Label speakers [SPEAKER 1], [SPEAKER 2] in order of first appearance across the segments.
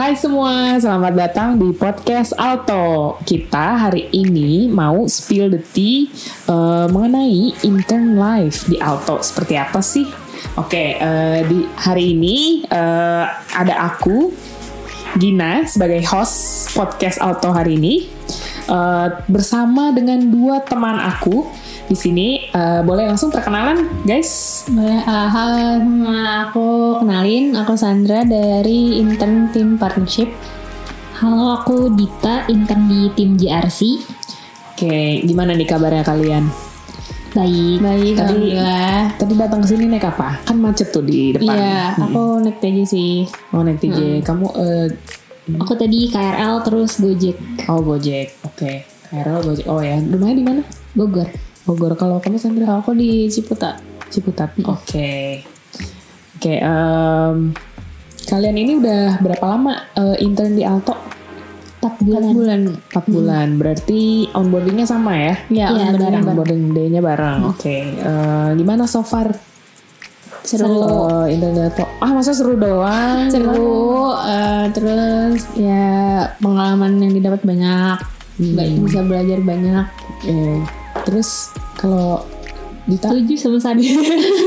[SPEAKER 1] Hai semua, selamat datang di podcast Alto. Kita hari ini mau spill the tea uh, mengenai intern life di Alto. Seperti apa sih? Oke, uh, di hari ini uh, ada aku, Gina, sebagai host podcast Alto hari ini. Uh, bersama dengan dua teman aku di sini. Uh, boleh langsung perkenalan guys?
[SPEAKER 2] Boleh uh, halo aku kenalin aku Sandra dari intern tim partnership.
[SPEAKER 3] Halo aku Dita intern di tim JRC
[SPEAKER 1] oke gimana nih kabarnya kalian?
[SPEAKER 3] Baik
[SPEAKER 2] baik
[SPEAKER 1] tadi tadi datang ke sini naik apa? Kan macet tuh di depan.
[SPEAKER 2] Iya hmm. aku naik TJ sih.
[SPEAKER 1] Oh naik TJ hmm. kamu uh,
[SPEAKER 3] aku tadi KRL terus Gojek.
[SPEAKER 1] Oh Gojek. Oke okay. KRL Gojek. Oh ya. Rumahnya di mana?
[SPEAKER 3] Bogor
[SPEAKER 1] Bogor. Kalau kamu Sandra?
[SPEAKER 2] Aku di Ciputat.
[SPEAKER 1] Ciputat. Oke. Okay. Oke. Okay, um, kalian ini udah berapa lama uh, intern di Alto?
[SPEAKER 2] 4 bulan. 4 bulan.
[SPEAKER 1] 4 hmm. bulan. Berarti onboardingnya sama ya?
[SPEAKER 2] Iya, ya,
[SPEAKER 1] bareng. Onboarding day-nya bareng. Hmm. Oke. Okay. Uh, gimana so far?
[SPEAKER 2] Seru. Uh,
[SPEAKER 1] intern di Alto. Ah, masa seru doang?
[SPEAKER 2] seru. Uh, terus ya pengalaman yang didapat banyak. Hmm. Bisa belajar banyak.
[SPEAKER 1] Yeah Terus kalau
[SPEAKER 2] Dita? Setuju sama Sandi.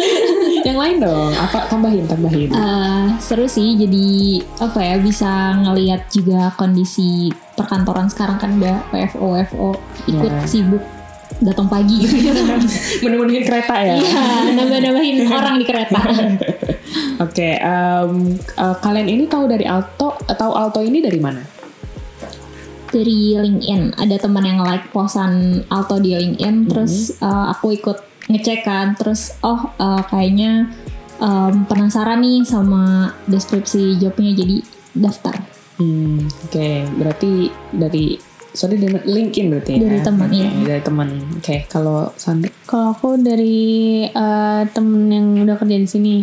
[SPEAKER 1] Yang lain dong apa tambahin tambahin.
[SPEAKER 3] Uh, seru sih jadi apa ya bisa ngelihat juga kondisi perkantoran sekarang kan udah WFO WFO ikut yeah. sibuk datang pagi. Gitu
[SPEAKER 1] menemuin kereta ya?
[SPEAKER 3] Iya nambah-nambahin orang di kereta.
[SPEAKER 1] Oke okay, um, uh, kalian ini tahu dari Alto tahu Alto ini dari mana
[SPEAKER 3] dari LinkedIn ada teman yang like posan Alto di LinkedIn mm-hmm. terus uh, aku ikut ngecek kan terus oh uh, kayaknya um, penasaran nih sama deskripsi jobnya jadi daftar.
[SPEAKER 1] Hmm, Oke, okay. berarti dari sorry dari LinkedIn berarti
[SPEAKER 3] ya? dari teman
[SPEAKER 1] okay,
[SPEAKER 3] ya
[SPEAKER 1] dari teman oke okay. kalau Sandra
[SPEAKER 2] kalau aku dari uh, temen yang udah kerja di sini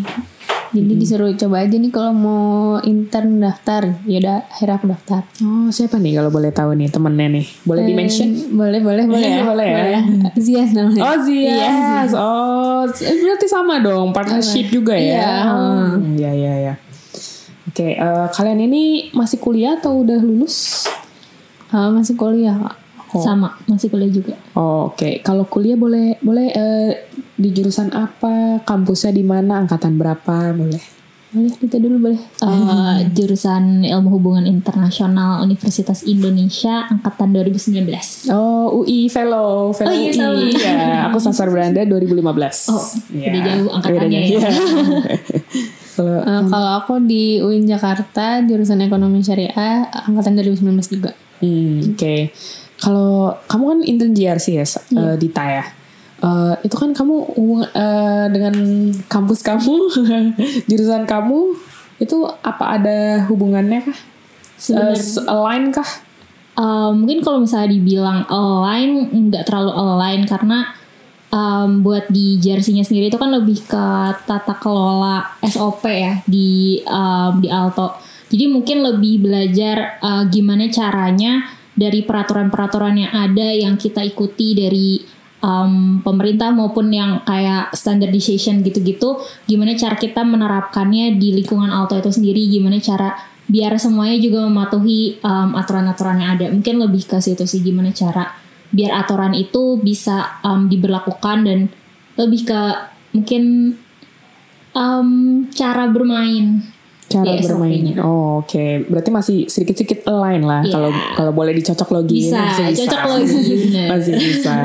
[SPEAKER 2] jadi hmm. disuruh coba aja nih kalau mau intern daftar. Ya udah akhirnya aku daftar.
[SPEAKER 1] Oh, siapa nih kalau boleh tahu nih temennya nih? Boleh eh, di-mention?
[SPEAKER 2] Boleh, boleh, boleh ya.
[SPEAKER 1] boleh ya.
[SPEAKER 2] Zias namanya.
[SPEAKER 1] Oh, Zias. Yes. Oh, berarti sama dong, partnership juga ya.
[SPEAKER 2] Iya,
[SPEAKER 1] hmm, iya, iya, iya. Oke, okay, uh, kalian ini masih kuliah atau udah lulus?
[SPEAKER 2] Uh, masih kuliah,
[SPEAKER 3] Oh. Sama, masih kuliah juga.
[SPEAKER 1] Oh, Oke, okay. kalau kuliah boleh boleh uh, di jurusan apa? Kampusnya di mana? Angkatan berapa? Boleh.
[SPEAKER 2] Boleh kita dulu boleh.
[SPEAKER 3] Uh, jurusan Ilmu Hubungan Internasional Universitas Indonesia angkatan 2019.
[SPEAKER 1] Oh, UI fellow, fellow
[SPEAKER 3] oh, iya,
[SPEAKER 1] UI. Ya, aku sasar beranda 2015.
[SPEAKER 3] Oh, ya. udah jauh angkatannya ya.
[SPEAKER 2] kalau uh, kalau aku di UIN Jakarta jurusan Ekonomi Syariah angkatan 2019 juga.
[SPEAKER 1] Hmm, oke. Okay. Kalau kamu kan intern GRC ya, yeah. uh, Dita ya. Uh, itu kan kamu uh, dengan kampus kamu, jurusan kamu itu apa ada hubungannya kah? Uh, align kah?
[SPEAKER 3] Uh, mungkin kalau misalnya dibilang align nggak terlalu align karena um, buat di jersey-nya sendiri itu kan lebih ke tata kelola SOP ya di um, di Alto. Jadi mungkin lebih belajar uh, gimana caranya dari peraturan-peraturan yang ada yang kita ikuti dari um, pemerintah maupun yang kayak standardization gitu-gitu gimana cara kita menerapkannya di lingkungan auto itu sendiri gimana cara biar semuanya juga mematuhi um, aturan-aturan yang ada mungkin lebih ke situ sih gimana cara biar aturan itu bisa um, diberlakukan dan lebih ke mungkin um, cara bermain
[SPEAKER 1] cara yeah, bermain. Oh, oke. Okay. Berarti masih sedikit-sedikit align lah yeah. kalau kalau boleh dicocok logi.
[SPEAKER 3] Bisa, masih bisa. cocok logi.
[SPEAKER 1] masih bisa.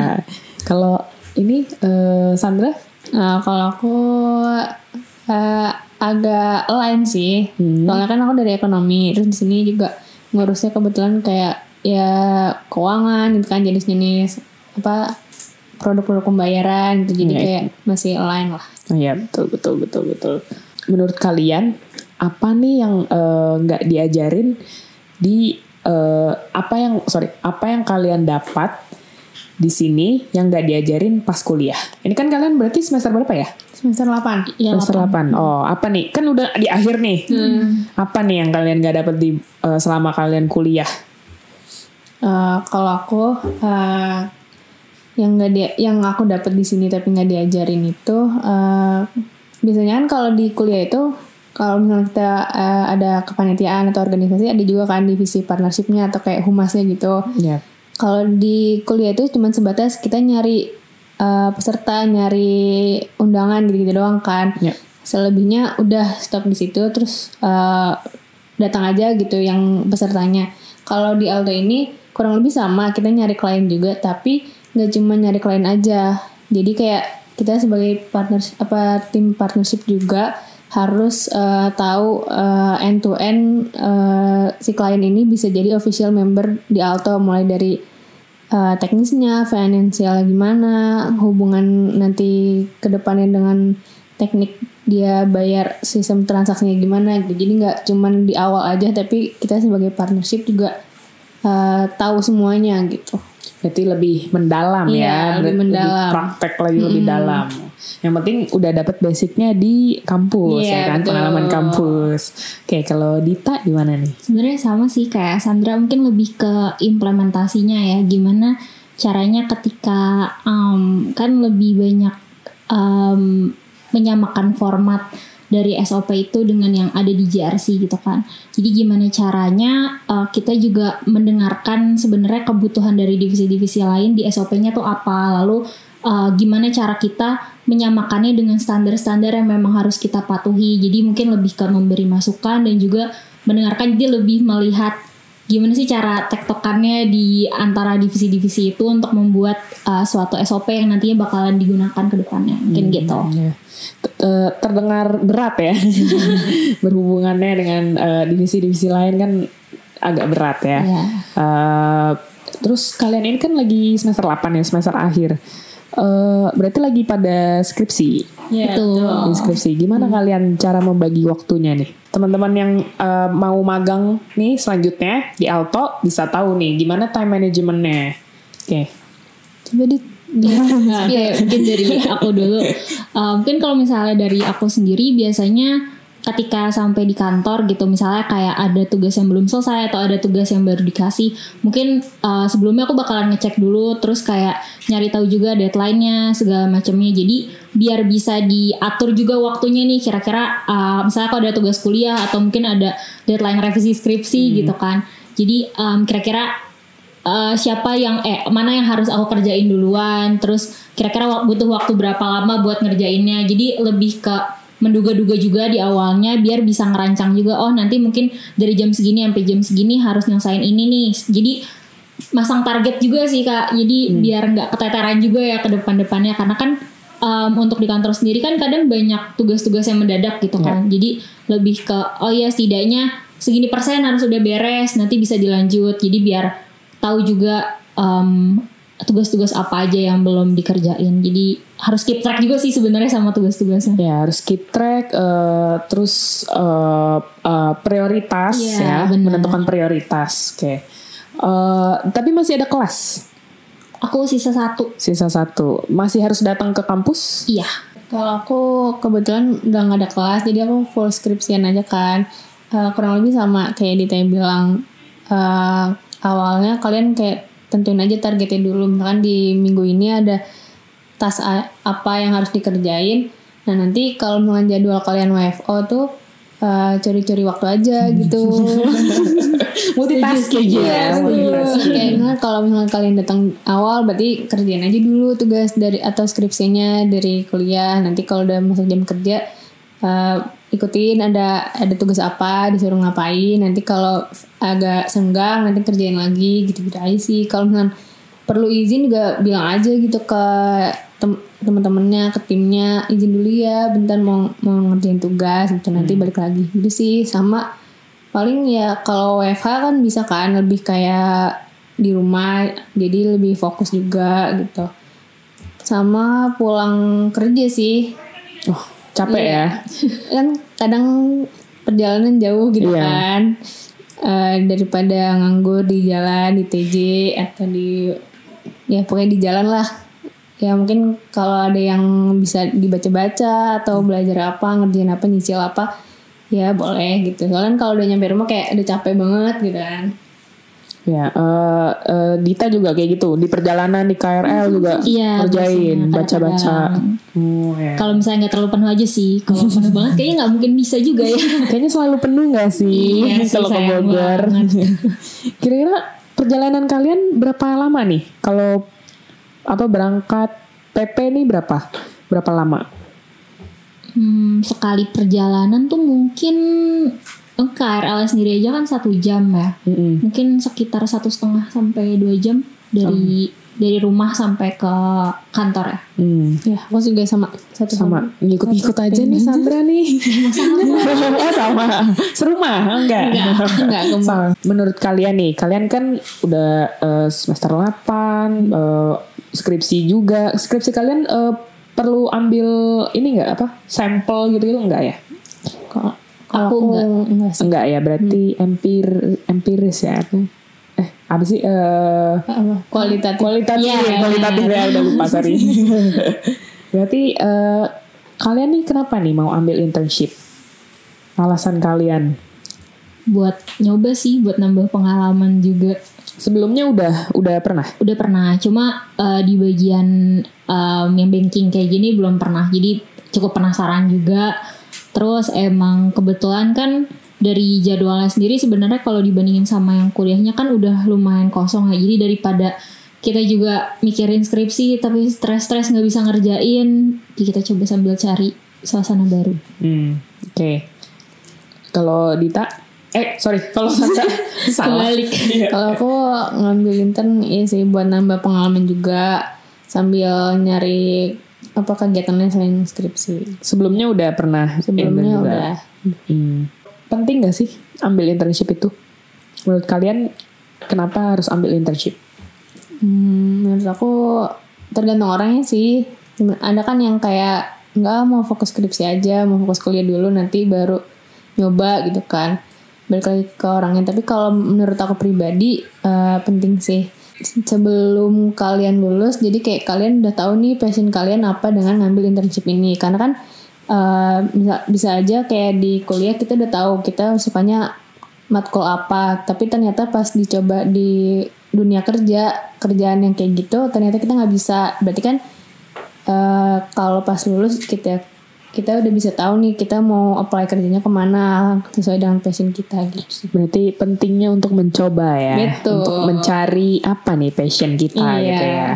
[SPEAKER 1] Kalau ini uh, Sandra?
[SPEAKER 2] Nah, kalau aku uh, agak align sih. Hmm. Soalnya kan aku dari ekonomi, terus di sini juga ngurusnya kebetulan kayak ya keuangan gitu kan jenis-jenis apa produk-produk pembayaran gitu. Jadi yeah. kayak masih align lah.
[SPEAKER 1] Oh iya, betul betul betul betul. Menurut kalian apa nih yang eh, nggak uh, diajarin di uh, apa yang sorry apa yang kalian dapat di sini yang nggak diajarin pas kuliah. Ini kan kalian berarti semester berapa ya?
[SPEAKER 2] Semester 8.
[SPEAKER 1] Ya, semester 8. 8. Oh, apa nih? Kan udah di akhir nih. Hmm. Apa nih yang kalian nggak dapat di uh, selama kalian kuliah?
[SPEAKER 2] Uh, kalau aku uh, yang nggak dia yang aku dapat di sini tapi nggak diajarin itu uh, biasanya kan kalau di kuliah itu kalau misalnya kita eh, ada kepanitiaan atau organisasi ada juga kan divisi partnershipnya atau kayak humasnya gitu.
[SPEAKER 1] Ya.
[SPEAKER 2] Kalau di kuliah itu cuma sebatas kita nyari eh, peserta, nyari undangan gitu-gitu doang kan.
[SPEAKER 1] Ya.
[SPEAKER 2] Selebihnya udah stop di situ terus eh, datang aja gitu yang pesertanya. Kalau di Alto ini kurang lebih sama, kita nyari klien juga tapi nggak cuma nyari klien aja. Jadi kayak kita sebagai partner apa tim partnership juga harus eh, tahu end to end si klien ini bisa jadi official member di Alto mulai dari eh, teknisnya, finansial gimana, hubungan nanti ke depannya dengan teknik dia bayar sistem transaksinya gimana gitu. Jadi nggak cuman di awal aja tapi kita sebagai partnership juga eh, tahu semuanya gitu.
[SPEAKER 1] Berarti lebih mendalam
[SPEAKER 2] Iya,
[SPEAKER 1] ya,
[SPEAKER 2] lebih mendalam.
[SPEAKER 1] praktek lagi lebih dalam. Yang penting udah dapat basicnya di kampus
[SPEAKER 2] Iya,
[SPEAKER 1] ya kan,
[SPEAKER 2] betul.
[SPEAKER 1] pengalaman kampus. Oke, kalau Dita gimana nih?
[SPEAKER 3] Sebenarnya sama sih kayak Sandra mungkin lebih ke implementasinya ya gimana caranya ketika um, kan lebih banyak um, menyamakan format dari SOP itu dengan yang ada di JRC gitu kan. Jadi gimana caranya uh, kita juga mendengarkan sebenarnya kebutuhan dari divisi-divisi lain di SOP-nya tuh apa, lalu uh, gimana cara kita menyamakannya dengan standar-standar yang memang harus kita patuhi. Jadi mungkin lebih ke memberi masukan dan juga mendengarkan jadi lebih melihat gimana sih cara tektokannya di antara divisi-divisi itu untuk membuat uh, suatu SOP yang nantinya bakalan digunakan ke depannya. Mungkin gitu.
[SPEAKER 1] Ya. Eh, terdengar berat ya berhubungannya dengan eh, divisi-divisi lain kan agak berat ya.
[SPEAKER 3] Iya.
[SPEAKER 1] Eh, terus kalian ini kan lagi semester 8 ya semester akhir. Eh, berarti lagi pada skripsi.
[SPEAKER 2] Iya,
[SPEAKER 3] Betul.
[SPEAKER 1] Di skripsi. Gimana kalian cara membagi waktunya nih? Teman-teman yang eh, mau magang nih selanjutnya di Alto bisa tahu nih gimana time managementnya. Oke.
[SPEAKER 2] Coba di
[SPEAKER 3] Oke, mungkin dari aku dulu. Uh, mungkin kalau misalnya dari aku sendiri biasanya ketika sampai di kantor gitu, misalnya kayak ada tugas yang belum selesai atau ada tugas yang baru dikasih, mungkin uh, sebelumnya aku bakalan ngecek dulu, terus kayak nyari tahu juga deadline-nya segala macamnya. Jadi biar bisa diatur juga waktunya nih, kira-kira uh, misalnya kalau ada tugas kuliah atau mungkin ada deadline revisi skripsi gitu kan. Jadi um, kira-kira eh, siapa yang eh mana yang harus aku kerjain duluan terus kira-kira butuh waktu berapa lama buat ngerjainnya jadi lebih ke menduga-duga juga di awalnya biar bisa ngerancang juga oh nanti mungkin dari jam segini sampai jam segini harus nyelesain ini nih. Jadi masang target juga sih kak. Jadi biar nggak keteteran juga ya ke depan-depannya. Karena kan em, untuk di kantor sendiri kan kadang banyak tugas-tugas yang mendadak gitu kan. Jadi lebih ke oh ya setidaknya segini persen harus udah beres nanti bisa dilanjut. Jadi biar tahu juga em, tugas-tugas apa aja yang belum dikerjain jadi harus keep track juga sih sebenarnya sama tugas-tugasnya
[SPEAKER 1] Ya harus keep track, eh, terus eh, eh, prioritas
[SPEAKER 3] Iya,
[SPEAKER 1] ya,
[SPEAKER 3] benar.
[SPEAKER 1] menentukan prioritas. Oke. Eh, tapi masih ada kelas,
[SPEAKER 3] aku sisa satu
[SPEAKER 1] sisa satu. Masih harus datang ke kampus?
[SPEAKER 3] iya
[SPEAKER 2] Kalau aku kebetulan udah nggak ada kelas, jadi aku full skripsian aja kan. Eh, kurang lebih sama kayak Dita yang bilang eh, awalnya kalian kayak tentuin aja targetnya dulu. Misalkan di minggu ini ada tas a- apa yang harus dikerjain. Nah nanti kalau misalkan jadwal kalian WFO tuh eh, curi-curi waktu aja gitu.
[SPEAKER 1] Multitasking
[SPEAKER 2] Iya,
[SPEAKER 1] ya.
[SPEAKER 2] betul.
[SPEAKER 1] multitasking.
[SPEAKER 2] Kayak misalnya kalau misalnya kalian datang awal berarti kerjain aja dulu tugas dari atau skripsinya dari kuliah. Nanti kalau udah masuk jam kerja eh, ikutin ada ada tugas apa disuruh ngapain. Nanti kalau agak senggang nanti kerjain lagi gitu-gitu aja sih. Kalau misalnya perlu izin juga bilang aja gitu ke tem- teman-temannya ke timnya izin dulu ya bentar mau mau ngerjain tugas gitu nanti balik lagi gitu sih sama paling ya kalau WFH kan bisa kan lebih kayak di rumah jadi lebih fokus juga gitu sama pulang kerja sih
[SPEAKER 1] Oh, capek ya.
[SPEAKER 2] kan kadang perjalanan jauh gitu
[SPEAKER 1] Iya.
[SPEAKER 2] kan Eh, daripada nganggur di jalan di TJ atau di ya pokoknya di jalan lah. Ya mungkin kalau ada yang bisa dibaca-baca atau belajar apa ngerjain apa nyicil apa ya boleh gitu. Soalnya kan kalau udah nyampe rumah kayak udah capek banget gitu kan
[SPEAKER 1] Ya, eh, eh, Dita juga kayak gitu di perjalanan di KRL juga
[SPEAKER 3] Iya,
[SPEAKER 1] kerjain
[SPEAKER 3] biasanya
[SPEAKER 1] baca-baca. Oh, ya.
[SPEAKER 3] Kalau misalnya nggak terlalu penuh aja sih. Kalau penuh banget kayaknya nggak mungkin bisa juga ya.
[SPEAKER 1] Kayaknya selalu penuh gak sih
[SPEAKER 3] Iya
[SPEAKER 1] kalau ke Bogor? Kira-kira perjalanan kalian berapa lama nih? Kalau apa berangkat PP nih berapa? Berapa lama?
[SPEAKER 3] Hmm, sekali perjalanan tuh mungkin eh, KRL sendiri aja kan satu jam ya.
[SPEAKER 1] Mm-mm.
[SPEAKER 3] Mungkin sekitar satu setengah sampai dua jam dari dari rumah sampai ke kantor ya.
[SPEAKER 1] Hmm.
[SPEAKER 2] Ya, aku juga sama satu
[SPEAKER 1] Sama ngikut-ngikut aja nih Sandra nih. oh, sama. Serumah enggak?
[SPEAKER 2] Enggak, enggak,
[SPEAKER 1] Sama. Menurut kalian nih, kalian kan udah eh, semester 8, eh, skripsi juga. Skripsi kalian eh, perlu ambil ini enggak apa? Sampel gitu-gitu enggak ya?
[SPEAKER 2] Kalau
[SPEAKER 3] Aku
[SPEAKER 2] aku
[SPEAKER 3] enggak.
[SPEAKER 2] enggak sih.
[SPEAKER 1] Enggak ya, berarti empir empiris ya. Eh, apa sih? Eh
[SPEAKER 2] Apa? Kualitatif.
[SPEAKER 1] kualitatif ya, kualitatif ya udah lupa sorry. berarti eh, kalian nih kenapa nih mau ambil internship? Alasan kalian?
[SPEAKER 3] Buat nyoba sih, buat nambah pengalaman juga.
[SPEAKER 1] Sebelumnya udah udah pernah?
[SPEAKER 3] Udah pernah, cuma eh, di bagian em, yang banking kayak gini belum pernah. Jadi cukup penasaran juga. Terus emang kebetulan kan dari jadwalnya sendiri sebenarnya kalau dibandingin sama yang kuliahnya kan udah lumayan kosong ya. Jadi daripada kita juga mikirin skripsi tapi stres-stres nggak bisa ngerjain, jadi kita coba sambil cari suasana baru.
[SPEAKER 1] Hmm, oke. Kalau Dita, eh sorry, kalau Sandra salah.
[SPEAKER 3] Kebalik.
[SPEAKER 1] Iya.
[SPEAKER 2] Kalau aku ngambil intern iya sih buat nambah pengalaman juga sambil nyari apa kegiatannya selain skripsi.
[SPEAKER 1] Sebelumnya udah pernah
[SPEAKER 2] Sebelumnya udah.
[SPEAKER 1] Hmm. Penting gak sih ambil internship itu? Menurut kalian kenapa harus ambil internship?
[SPEAKER 2] Hmm, menurut aku tergantung orangnya sih. Ada kan yang kayak nggak mau fokus skripsi aja, mau fokus kuliah dulu nanti baru nyoba gitu kan. Balik lagi ke orangnya. Tapi kalau menurut aku pribadi eh, penting sih sebelum kalian lulus. Jadi kayak kalian udah tahu nih passion kalian apa dengan ngambil internship ini. Karena kan eh, bisa bisa aja kayak di kuliah kita udah tahu kita sukanya matkul apa tapi ternyata pas dicoba di dunia kerja kerjaan yang kayak gitu ternyata kita nggak bisa berarti kan eh, kalau pas lulus kita kita udah bisa tahu nih kita mau apply kerjanya ke mana sesuai dengan passion kita gitu sih.
[SPEAKER 1] Berarti pentingnya untuk mencoba ya,
[SPEAKER 2] Betul.
[SPEAKER 1] untuk mencari apa nih passion kita
[SPEAKER 2] Iya.
[SPEAKER 1] gitu ya.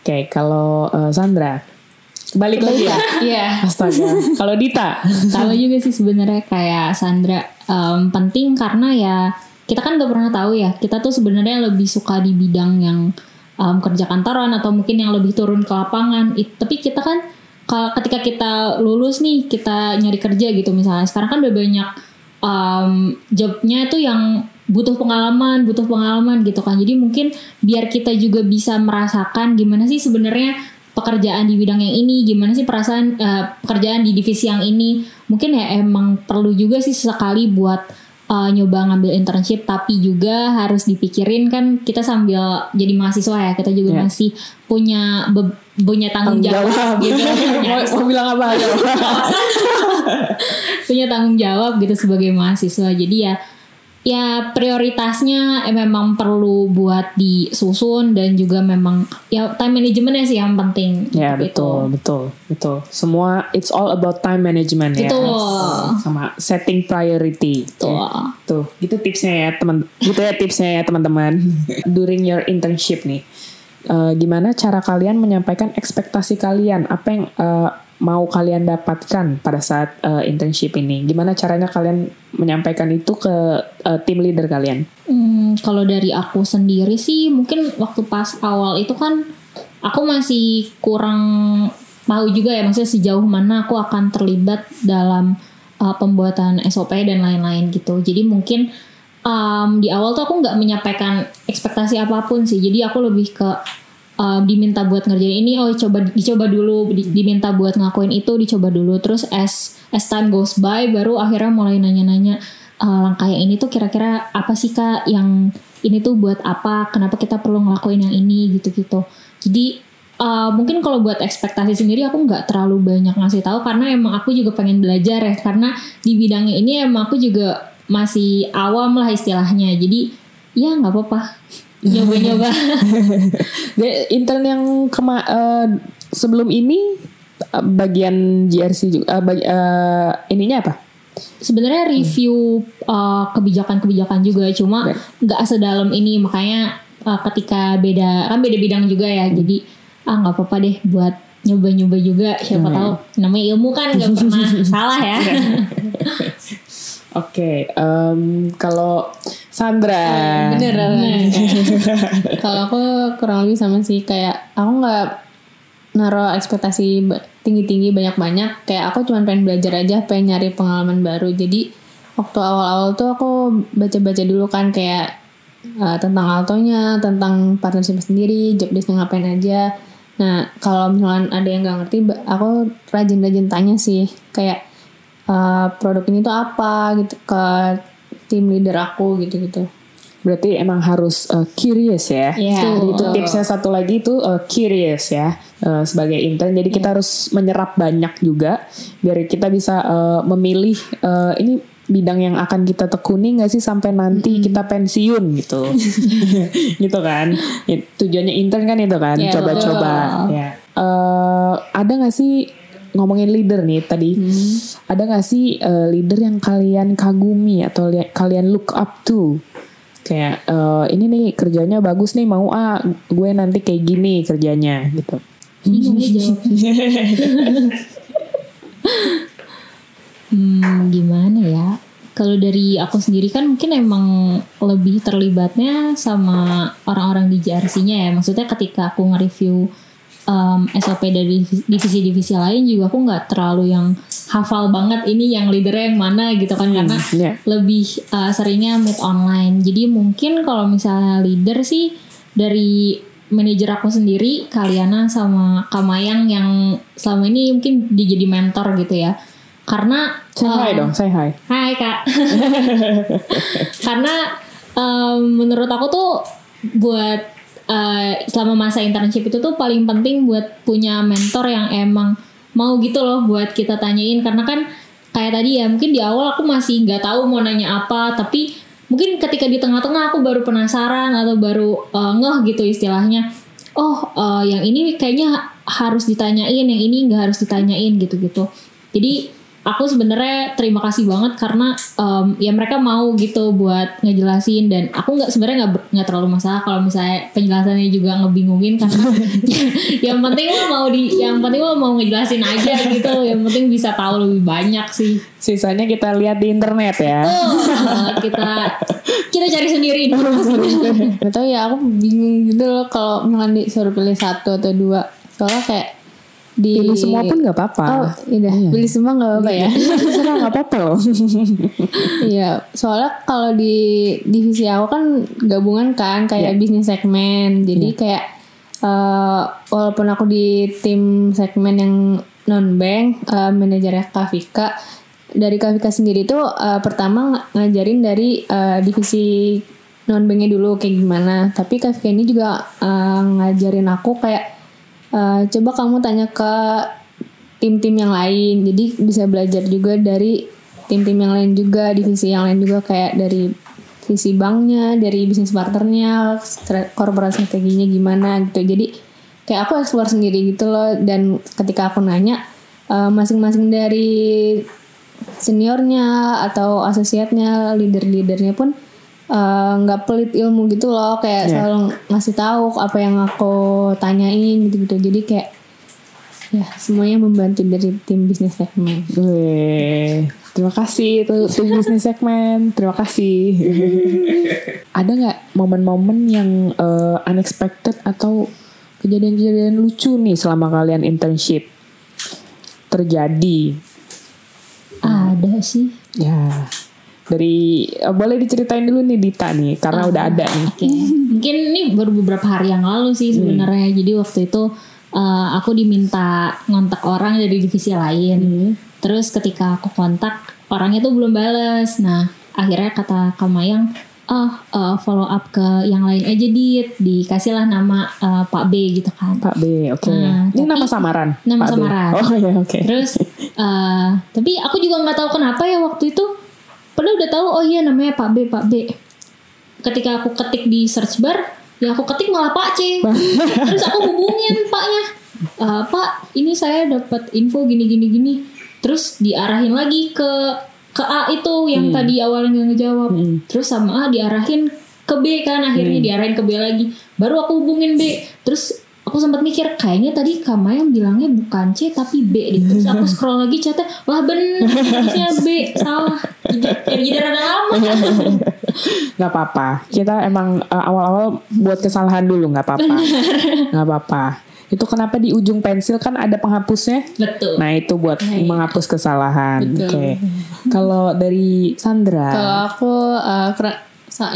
[SPEAKER 1] Oke, kalau eh, Sandra balik lagi ya.
[SPEAKER 2] Iya.
[SPEAKER 1] Astaga. kalau Dita,
[SPEAKER 3] Sama juga sih sebenarnya kayak Sandra em, penting karena ya kita kan gak pernah tahu ya kita tuh sebenarnya lebih suka di bidang yang em, kerja kantoran atau mungkin yang lebih turun ke lapangan. It- tapi kita kan kalau ketika kita lulus nih kita nyari kerja gitu misalnya sekarang kan udah banyak em, jobnya itu yang butuh pengalaman, butuh pengalaman gitu kan. Jadi mungkin biar kita juga bisa merasakan gimana sih sebenarnya pekerjaan di bidang yang ini, gimana sih perasaan eh, pekerjaan di divisi yang ini. Mungkin ya emang perlu juga sih sesekali buat eh, nyoba ngambil internship, tapi juga harus dipikirin kan kita sambil jadi mahasiswa ya, kita juga
[SPEAKER 1] Ya.
[SPEAKER 3] masih punya be- punya tanggung jawab gitu.
[SPEAKER 1] mau, mau bilang apa?
[SPEAKER 3] punya tanggung jawab gitu sebagai mahasiswa. Jadi ya ya prioritasnya eh, memang perlu buat disusun dan juga memang ya time managementnya sih yang penting.
[SPEAKER 1] ya
[SPEAKER 3] Gitu.
[SPEAKER 1] betul, betul, betul. Semua it's all about time management ya.
[SPEAKER 3] Betul.
[SPEAKER 1] Sama setting priority.
[SPEAKER 3] Betul.
[SPEAKER 1] Ya. Tuh, gitu tipsnya ya teman. Gitu ya tipsnya ya teman-teman. During your internship nih, eh, gimana cara kalian menyampaikan ekspektasi kalian? Apa yang eh, mau kalian dapatkan pada saat eh, internship ini? Gimana caranya kalian menyampaikan itu ke eh, tim leader kalian?
[SPEAKER 3] Hmm, kalau dari aku sendiri sih mungkin waktu pas awal itu kan aku masih kurang tahu juga ya maksudnya sejauh mana aku akan terlibat dalam uh, pembuatan SOP dan lain-lain gitu. Jadi mungkin um, di awal tuh aku nggak menyampaikan ekspektasi apa pun sih. Jadi aku lebih ke um, diminta buat ngerjain ini, oh coba dicoba dulu, di- diminta buat ngelakuin itu, dicoba dulu. Terus as as time goes by, baru akhirnya mulai nanya-nanya uh, langkah yang ini tuh kira-kira apa sih kak yang ini tuh buat apa? Kenapa kita perlu ngelakuin yang ini gitu-gitu. Jadi uh, mungkin kalau buat ekspektasi sendiri aku nggak terlalu banyak ngasih tahu karena emang aku juga pengen belajar ya karena di bidangnya ini emang aku juga masih awam lah istilahnya. Jadi ya nggak apa-apa. Nyoba-nyoba.
[SPEAKER 1] Intern yang kema eh, sebelum ini eh, bagian GRC juga eh, bagi- eh, ininya apa?
[SPEAKER 3] sebenarnya review uh, kebijakan-kebijakan juga. Cuma nggak sedalam ini. Makanya uh, ketika beda kan beda bidang juga ya. Jadi ah nggak apa-apa deh buat nyoba-nyoba juga. Siapa tahu namanya ilmu kan nggak pernah salah ya
[SPEAKER 1] Oke, em, kalau Sandra.
[SPEAKER 2] Bener. Kalau aku kurang lebih sama sih kayak aku nggak naruh ekspektasi tinggi-tinggi banyak-banyak. Kayak aku cuma pengen belajar aja, pengen nyari pengalaman baru. Jadi waktu awal-awal tuh aku baca-baca dulu kan kayak uh, tentang altonya, tentang partnership sendiri, job desk ngapain aja. Nah kalau misalnya ada yang nggak ngerti, aku rajin-rajin tanya sih kayak uh, produk ini tuh apa gitu ke tim leader aku gitu-gitu.
[SPEAKER 1] Berarti emang harus uh, curious ya.
[SPEAKER 3] Iya.
[SPEAKER 1] Jadi itu tipsnya satu lagi itu uh, curious ya uh, sebagai intern. Jadi kita harus menyerap banyak juga biar kita bisa uh, memilih uh, ini bidang yang akan kita tekuni nggak sih sampai nanti kita pensiun gitu. gitu kan. Ya, tujuannya intern kan itu kan,
[SPEAKER 2] Iya,
[SPEAKER 1] coba-coba ya. Eh, ada nggak sih ngomongin leader nih tadi. Ada nggak sih eh, leader yang kalian kagumi atau li- kalian look up to? Kayak eh, ini nih kerjanya bagus nih mau ah gue nanti kayak gini kerjanya gitu.
[SPEAKER 3] Hmm gimana ya? Kalau dari aku sendiri kan mungkin emang lebih terlibatnya sama orang-orang di JRC-nya ya. Maksudnya ketika aku nge-review um, SOP dari divisi-divisi lain juga aku nggak terlalu yang hafal banget ini yang leadernya yang mana gitu kan karena
[SPEAKER 1] ya.
[SPEAKER 3] lebih uh, seringnya meet online. Jadi mungkin kalau misalnya leader sih dari manajer aku sendiri, Kaliana sama Kamayang yang selama ini mungkin dia jadi mentor gitu ya. Karena
[SPEAKER 1] say hi
[SPEAKER 3] um,
[SPEAKER 1] dong say hi
[SPEAKER 3] Hai kak. Karena um, menurut aku tuh buat uh, selama masa internship itu tuh paling penting buat punya mentor yang emang mau gitu loh buat kita tanyain. Karena kan kayak tadi ya mungkin di awal aku masih nggak tahu mau nanya apa tapi mungkin ketika di tengah-tengah aku baru penasaran atau baru uh, ngeh gitu istilahnya. Oh uh, yang ini kayaknya harus ditanyain yang ini nggak harus ditanyain gitu-gitu. Jadi aku sebenarnya terima kasih banget karena um, ya mereka mau gitu buat ngejelasin dan aku nggak sebenarnya nggak nggak terlalu masalah kalau misalnya penjelasannya juga ngebingungin karena yang penting mah mau di yang penting mah mau ngejelasin aja gitu. Yang penting bisa tahu lebih banyak sih.
[SPEAKER 1] Sisanya kita lihat di internet ya.
[SPEAKER 3] Uh, kita kita cari sendiri informasinya.
[SPEAKER 2] Gak tau ya aku bingung gitu loh kalau misalnya disuruh pilih satu atau dua. Soalnya kayak di
[SPEAKER 1] pilih semua pun nggak apa-apa.
[SPEAKER 2] Oh iya. Pilih semua nggak apa-apa ya?
[SPEAKER 1] Terserah nggak apa-apa loh.
[SPEAKER 2] Iya soalnya kalau di divisi aku kan gabungan kan kayak bisnis segmen. Jadi kayak eh, walaupun aku di tim segmen yang non bank eh, manajernya Kavika dari Kavika sendiri tuh eh, pertama ng- ngajarin dari eh, divisi non banknya dulu kayak gimana. Tapi Kavika ini juga eh, ngajarin aku kayak eh, coba kamu tanya ke tim-tim yang lain. Jadi bisa belajar juga dari tim-tim yang lain juga divisi yang lain juga kayak dari sisi banknya dari bisnis partnernya corporate strateginya gimana gitu. Jadi kayak aku explore sendiri gitu loh. Dan ketika aku nanya eh, masing-masing dari seniornya atau asosiatnya leader-leadernya pun eh, nggak pelit ilmu gitu loh kayak
[SPEAKER 1] Iya.
[SPEAKER 2] selalu ngasih tahu apa yang aku tanyain gitu-gitu jadi kayak ya semuanya membantu dari tim bisnis segmen
[SPEAKER 1] terima kasih itu tim bisnis segmen. Terima kasih. Ada nggak momen-momen yang eh, unexpected atau kejadian-kejadian lucu nih selama kalian internship terjadi?
[SPEAKER 3] Ada sih.
[SPEAKER 1] Ya, dari eh, boleh diceritain dulu nih Dita nih, karena udah ada nih.
[SPEAKER 3] Oke, mungkin ini baru beberapa hari yang lalu sih sebenarnya. Jadi waktu itu uh, aku diminta ngontak orang dari divisi lain. Terus ketika aku kontak orangnya tuh belum bales. Nah akhirnya kata Kamayang, oh uh, follow up ke yang lain aja dit. Dikasihlah nama uh, Pak B gitu kan.
[SPEAKER 1] Pak B, oke.
[SPEAKER 3] Nah,
[SPEAKER 1] Ini
[SPEAKER 3] tapi-
[SPEAKER 1] nama samaran.
[SPEAKER 3] Nama
[SPEAKER 1] Pak B.
[SPEAKER 3] samaran.
[SPEAKER 1] Oh ya, oke.
[SPEAKER 3] Terus uh, tapi aku juga nggak tahu kenapa ya waktu itu. Padahal udah tahu oh iya namanya Pak B Pak B. ketika aku ketik di search bar ya aku ketik malah Pak C. Terus aku hubungin paknya. "Eh, Pak ini saya dapat info gini gini gini. Terus diarahin lagi ke ke A itu yang tadi awalnya nggak ngejawab. Terus sama A diarahin ke B kan akhirnya diarahin ke B lagi. Baru aku hubungin B. Terus aku sempat mikir kayaknya tadi Kama yang bilangnya bukan C tapi B deh. terus aku scroll lagi chatnya wah bener harusnya B salah. Jadi jadi rada lama.
[SPEAKER 1] Nggak apa-apa. Kita emang uh, awal-awal buat kesalahan dulu nggak apa-apa. Nggak apa-apa. Itu kenapa di ujung pensil kan ada penghapusnya?
[SPEAKER 3] Betul.
[SPEAKER 1] Nah itu buat menghapus kesalahan. Oke. Kalau dari Sandra?
[SPEAKER 2] Kalau aku uh,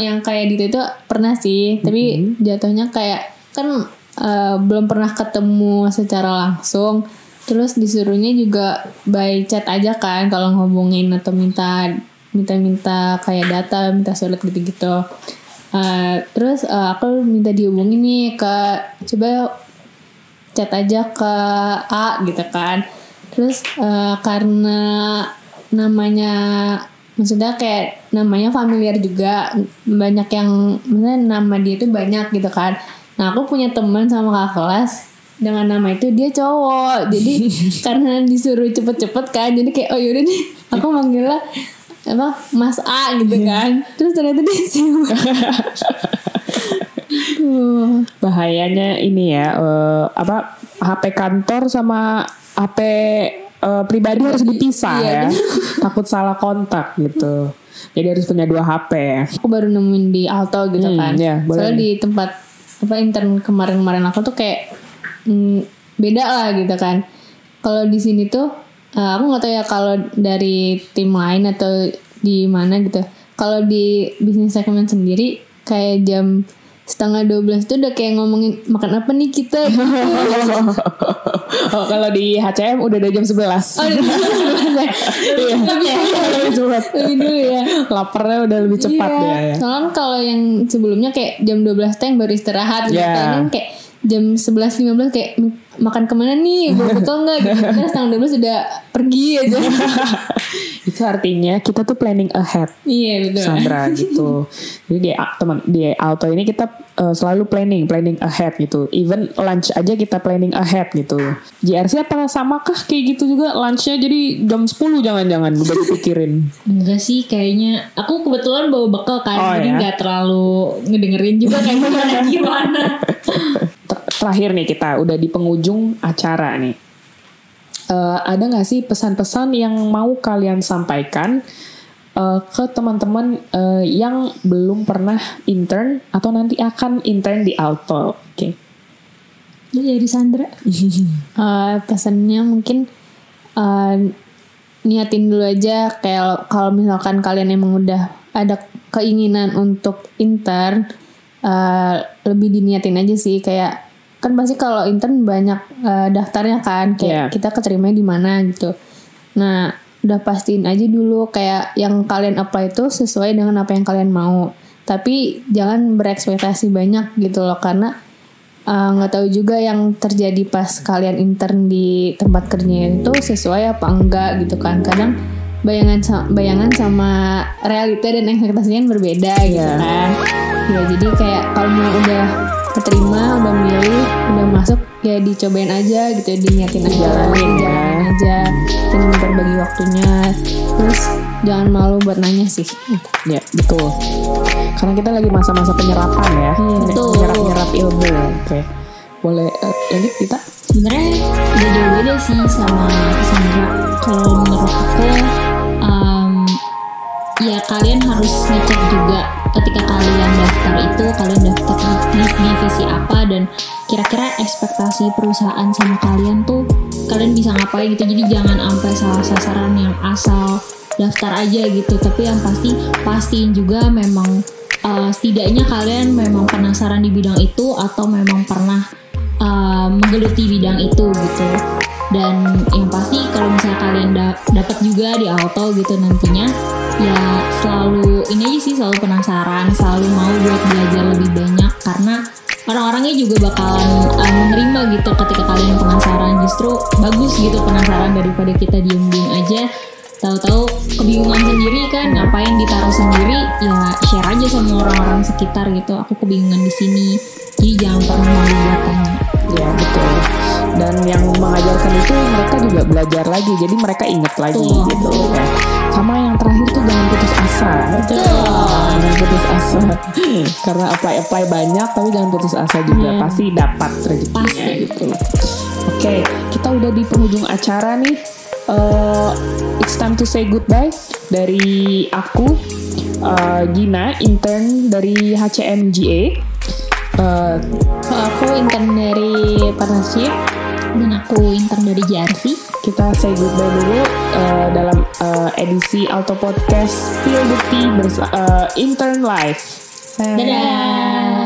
[SPEAKER 2] yang kayak gitu itu pernah sih, tapi jatuhnya kayak kan uh, belum pernah ketemu secara langsung. Terus disuruhnya juga by chat aja kan kalau ngomongin atau minta minta-minta kayak data, minta surat gitu-gitu. Uh, terus uh, aku minta dihubungin nih ke coba chat aja ke A gitu kan terus eh, karena namanya maksudnya kayak namanya familiar juga banyak yang maksudnya nama dia itu banyak gitu kan nah aku punya teman sama kakak kelas dengan nama itu dia cowok. Jadi karena disuruh cepet-cepet kan jadi kayak oh yaudah nih aku manggilnya apa Mas A gitu kan. Terus ternyata dia cewek Aduh.
[SPEAKER 1] bahayanya ini ya eh, apa HP kantor sama HP eh, pribadi harus dipisah
[SPEAKER 2] Iya,
[SPEAKER 1] ya. takut salah kontak gitu. Jadi harus punya dua HP ya.
[SPEAKER 2] Aku baru nemuin di Alto gitu
[SPEAKER 1] Hmm,
[SPEAKER 2] kan.
[SPEAKER 1] ya, boleh.
[SPEAKER 2] Soalnya di tempat apa intern kemarin-kemarin aku tuh kayak mm, beda lah gitu kan. Kalau di sini tuh eh, aku nggak tahu ya kalau dari tim lain atau di mana gitu. Kalau di bisnis segmen sendiri kayak jam setengah 12 tuh udah kayak ngomongin makan apa nih kita gitu.
[SPEAKER 1] oh, kalau di HCM udah dari jam 11
[SPEAKER 2] Oh, jam 11 ya.
[SPEAKER 1] Iya. Lebih cepat.
[SPEAKER 2] Lebih dulu ya.
[SPEAKER 1] Laparnya udah lebih cepat
[SPEAKER 2] iya.
[SPEAKER 1] ya, ya.
[SPEAKER 2] Soalnya kalau yang sebelumnya kayak jam 12 teh yang baru istirahat gitu.
[SPEAKER 1] Iya.
[SPEAKER 2] Kalau ini kayak jam 11.15 kayak "M- makan ke mana nih? Bawa bekal nggak gitu. Terus setengah 12 udah pergi aja.
[SPEAKER 1] itu artinya kita tuh planning ahead
[SPEAKER 2] iya betul.
[SPEAKER 1] Sandra gitu. Jadi di teman di Alto ini kita uh, selalu planning, planning ahead gitu. Even lunch aja kita planning ahead gitu. JRC apa samakah kayak gitu juga lunchnya jadi jam 10 jangan-jangan udah dipikirin.
[SPEAKER 3] Enggak sih kayaknya aku kebetulan bawa bekal kan
[SPEAKER 1] Oh,
[SPEAKER 3] jadi
[SPEAKER 1] ya?
[SPEAKER 3] nggak terlalu ngedengerin juga kayak gimana gimana.
[SPEAKER 1] Ter- Terakhir nih kita udah di penghujung acara nih. Eh, ada nggak sih pesan-pesan yang mau kalian sampaikan eh, ke teman-teman eh, yang belum pernah intern atau nanti akan intern di Alto? Oke.
[SPEAKER 3] Lu jadi Sandra.
[SPEAKER 2] Eh, pesannya mungkin eh, niatin dulu aja kayak kalau misalkan kalian emang udah ada keinginan untuk intern eh, lebih diniatin aja sih kayak kan pasti kalau intern banyak eh, daftarnya kan kayak kita keterima di mana gitu. Nah udah pastiin aja dulu kayak yang kalian apply itu sesuai dengan apa yang kalian mau. Tapi jangan berekspektasi banyak gitu loh karena eh, nggak tahu juga yang terjadi pas kalian intern di tempat kerjanya itu sesuai apa enggak gitu kan. Kadang bayangan sa- bayangan sama realita dan ekspektasinya berbeda gitu
[SPEAKER 1] Iya.
[SPEAKER 2] kan. Ya jadi kayak kalau mau udah keterima udah milih udah masuk ya dicobain aja gitu diniatin aja
[SPEAKER 1] Jalanin ya.
[SPEAKER 2] aja jangan berbagi waktunya terus jangan malu buat nanya sih
[SPEAKER 1] Ya, betul. Karena kita lagi masa-masa penyerapan ya.
[SPEAKER 2] Iya,
[SPEAKER 3] betul.
[SPEAKER 1] Menyerap-nyerap ilmu. Oke. Boleh eh, lanjut kita?
[SPEAKER 3] Sebenarnya beda-beda sih sama Sandra. Kalau menurut aku, ya kalian harus ngecek juga ketika kalian daftar itu kalian daftar di, di divisi apa dan kira-kira ekspektasi perusahaan sama kalian tuh kalian bisa ngapain gitu. Jadi jangan sampai salah sasaran yang asal daftar aja gitu. Tapi yang pasti pastiin juga memang eh, setidaknya kalian memang penasaran di bidang itu atau memang pernah uh, menggeluti bidang itu gitu. Dan yang pasti kalau misalnya kalian da- dapat juga di auto gitu nantinya ya selalu ini aja sih selalu penasaran selalu mau buat belajar lebih banyak karena orang-orangnya juga bakalan uh, menerima gitu ketika kalian penasaran. Justru bagus gitu penasaran daripada kita diem-diem aja. Tahu-tahu kebingungan sendiri kan ngapain ditaruh sendiri? Ya share aja sama orang-orang sekitar gitu. Aku kebingungan di sini. Jadi jangan pernah malu buat tanya
[SPEAKER 1] Ya betul. Dan yang mengajarkan itu mereka juga belajar lagi, jadi mereka inget lagi
[SPEAKER 3] Betul.
[SPEAKER 1] gitu. Ya. Sama yang terakhir tuh jangan putus asa. Jangan putus asa. Karena apply apply banyak, tapi jangan putus asa juga.
[SPEAKER 3] Iya.
[SPEAKER 1] Pasti dapat rezekinya
[SPEAKER 3] Pasti.
[SPEAKER 1] gitu. Oke, kita udah di penghujung acara nih. Eh, it's time to say goodbye dari aku, eh, Gina, intern dari HCMGA.
[SPEAKER 2] Kalau aku intern dari partnership
[SPEAKER 3] dan aku intern dari JRC
[SPEAKER 1] kita say goodbye dulu uh, dalam uh, edisi Alto Podcast bersa- uh, Intern Live.
[SPEAKER 3] dadah